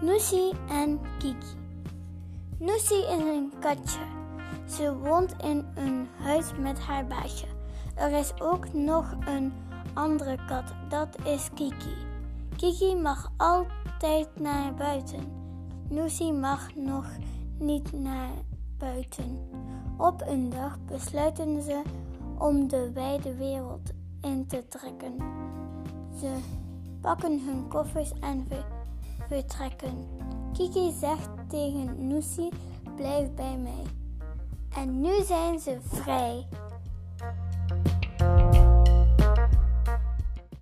Noesie en Kiki. Noesie is een katje. Ze woont in een huis met haar baasje. Er is ook nog een andere kat, dat is Kiki. Kiki mag altijd naar buiten. Noesie mag nog niet naar buiten. Op een dag besluiten ze om de wijde wereld in te trekken. Ze pakken hun koffers en vertrekken. Kiki zegt tegen Noesie: Blijf bij mij. En nu zijn ze vrij.